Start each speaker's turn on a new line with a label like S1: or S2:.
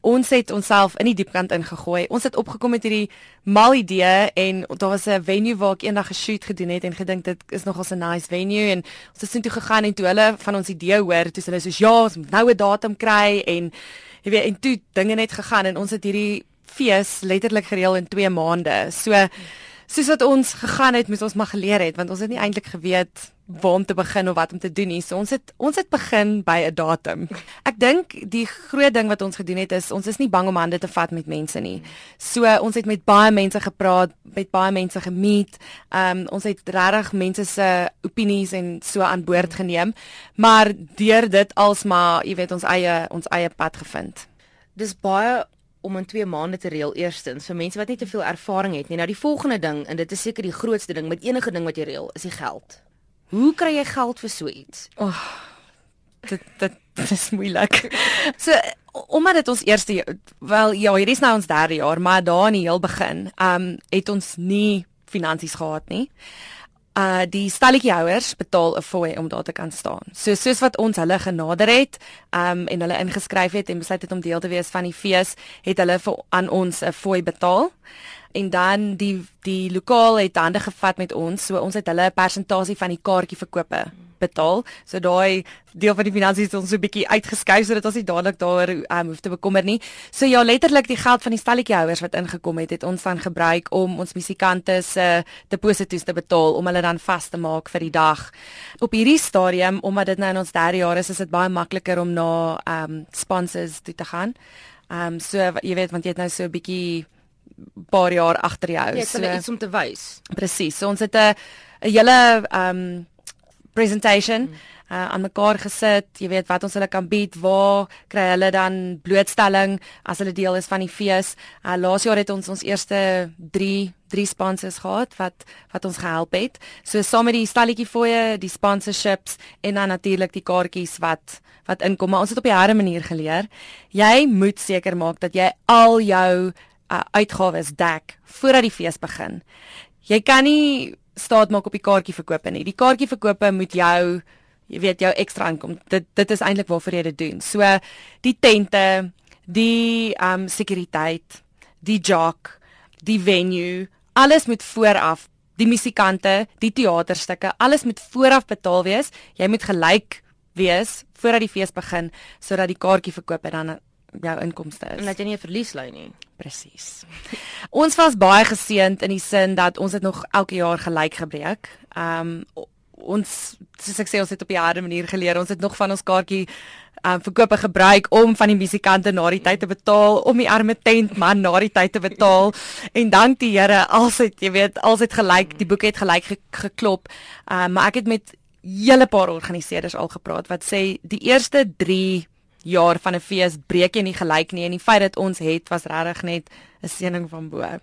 S1: Ons het onsself in die diepkant ingegooi. Ons het opgekom met hierdie mal idee en daar was 'n venue waar ek eendag 'n shoot gedoen het en gedink dit is nogal 'n nice venue en ons het toe gegaan en toe hulle van ons idee hoor, toe hulle soos ja, ons moet nou 'n datum kry en jy weet en toe dinge net gegaan en ons het hierdie fees letterlik gereël in 2 maande. So soos wat ons gegaan het, moet ons maar geleer het want ons het nie eintlik geweet waar om te begin of wat om te doen nie. So ons het ons het begin by 'n datum. Ek dink die groot ding wat ons gedoen het is ons is nie bang om hande te vat met mense nie. So ons het met baie mense gepraat, met baie mense gemeet. Ehm um, ons het regtig mense se opinies en so aan boord geneem, maar deur dit alsmaar, jy weet, ons eie ons eie pad gevind.
S2: Dis baie om in 2 maande te reël eerstens vir mense wat nie te veel ervaring het nie. Nou die volgende ding en dit is seker die grootste ding met enige ding wat jy reël, is die geld. Hoe kry jy geld vir so iets?
S1: Oh, dit dit is moeilik. So omdat dit ons eerste wel ja, hierdie is nou ons derde jaar, maar daar in die heel begin, ehm um, het ons nie finansies gehad nie uh die stalletjiehouers betaal 'n fooi om daar te kan staan. So soos wat ons hulle genader het, um en hulle ingeskryf het en besluit het om deel te wees van die fees, het hulle vir aan ons 'n fooi betaal. En dan die die lokaal het hande gevat met ons, so ons het hulle 'n persentasie van die kaartjie verkope betaal. So daai deel van die finansies het ons so 'n bietjie uitgeskuif sodat ons nie dadelik daar um, hoef te bekommer nie. So ja, letterlik die geld van die stalletjiehouers wat ingekom het, het ons dan gebruik om ons musikante se deposito's te betaal om hulle dan vas te maak vir die dag. Op hierdie stadium, omdat dit nou in ons derde jaar is, is dit baie makliker om na ehm um, sponsors toe te gaan. Ehm um, so jy weet want jy het nou so 'n bietjie paar jaar agter jou.
S2: Ja, so iets om te wys.
S1: Presies. So ons het 'n 'n hele ehm um, presentation uh, aan mekaar gesit. Jy weet wat ons hulle kan bied, waar kry hulle dan blootstelling as hulle deel is van die fees. Uh, laas jaar het ons ons eerste 3 drie sponsors gehad wat wat ons gehelp het. So saam met die stalletjie fooie, die sponsorships en dan natuurlik die kaartjies wat wat inkom. Maar ons het op die harde manier geleer. Jy moet seker maak dat jy al jou uh, uitgawes dek voordat die fees begin. Jy kan nie staat maak op die kaartjie verkope nie. Die kaartjie verkope moet jou jy weet jou ekstra inkom. Dit dit is eintlik waarvoor jy dit doen. So die tente, die ehm um, sekuriteit, die jock, die venue, alles moet vooraf die musikante, die teaterstukke, alles moet vooraf betaal wees. Jy moet gelyk wees voordat die fees begin sodat die kaartjie verkope dan jou inkomste is.
S2: En dat jy nie 'n verlies ly nie.
S1: Presies. ons was baie geseënd in die sin dat ons het nog elke jaar gelyk gebreek. Ehm um, ons soos ek sê ons het op 'n harde manier geleer. Ons het nog van ons kaartjie um, verkope gebruik om van die musikante na die tyd te betaal, om die arme tent man na die tyd te betaal. en dank die Here, alsit, jy weet, alsit gelyk, die boek het gelyk ge geklop. Um, maar ek het met hele paar organiseerders al gepraat wat sê die eerste 3 jaar van 'n fees breek jy nie gelyk nie en die feit dat ons het was regtig net 'n seëning van bo.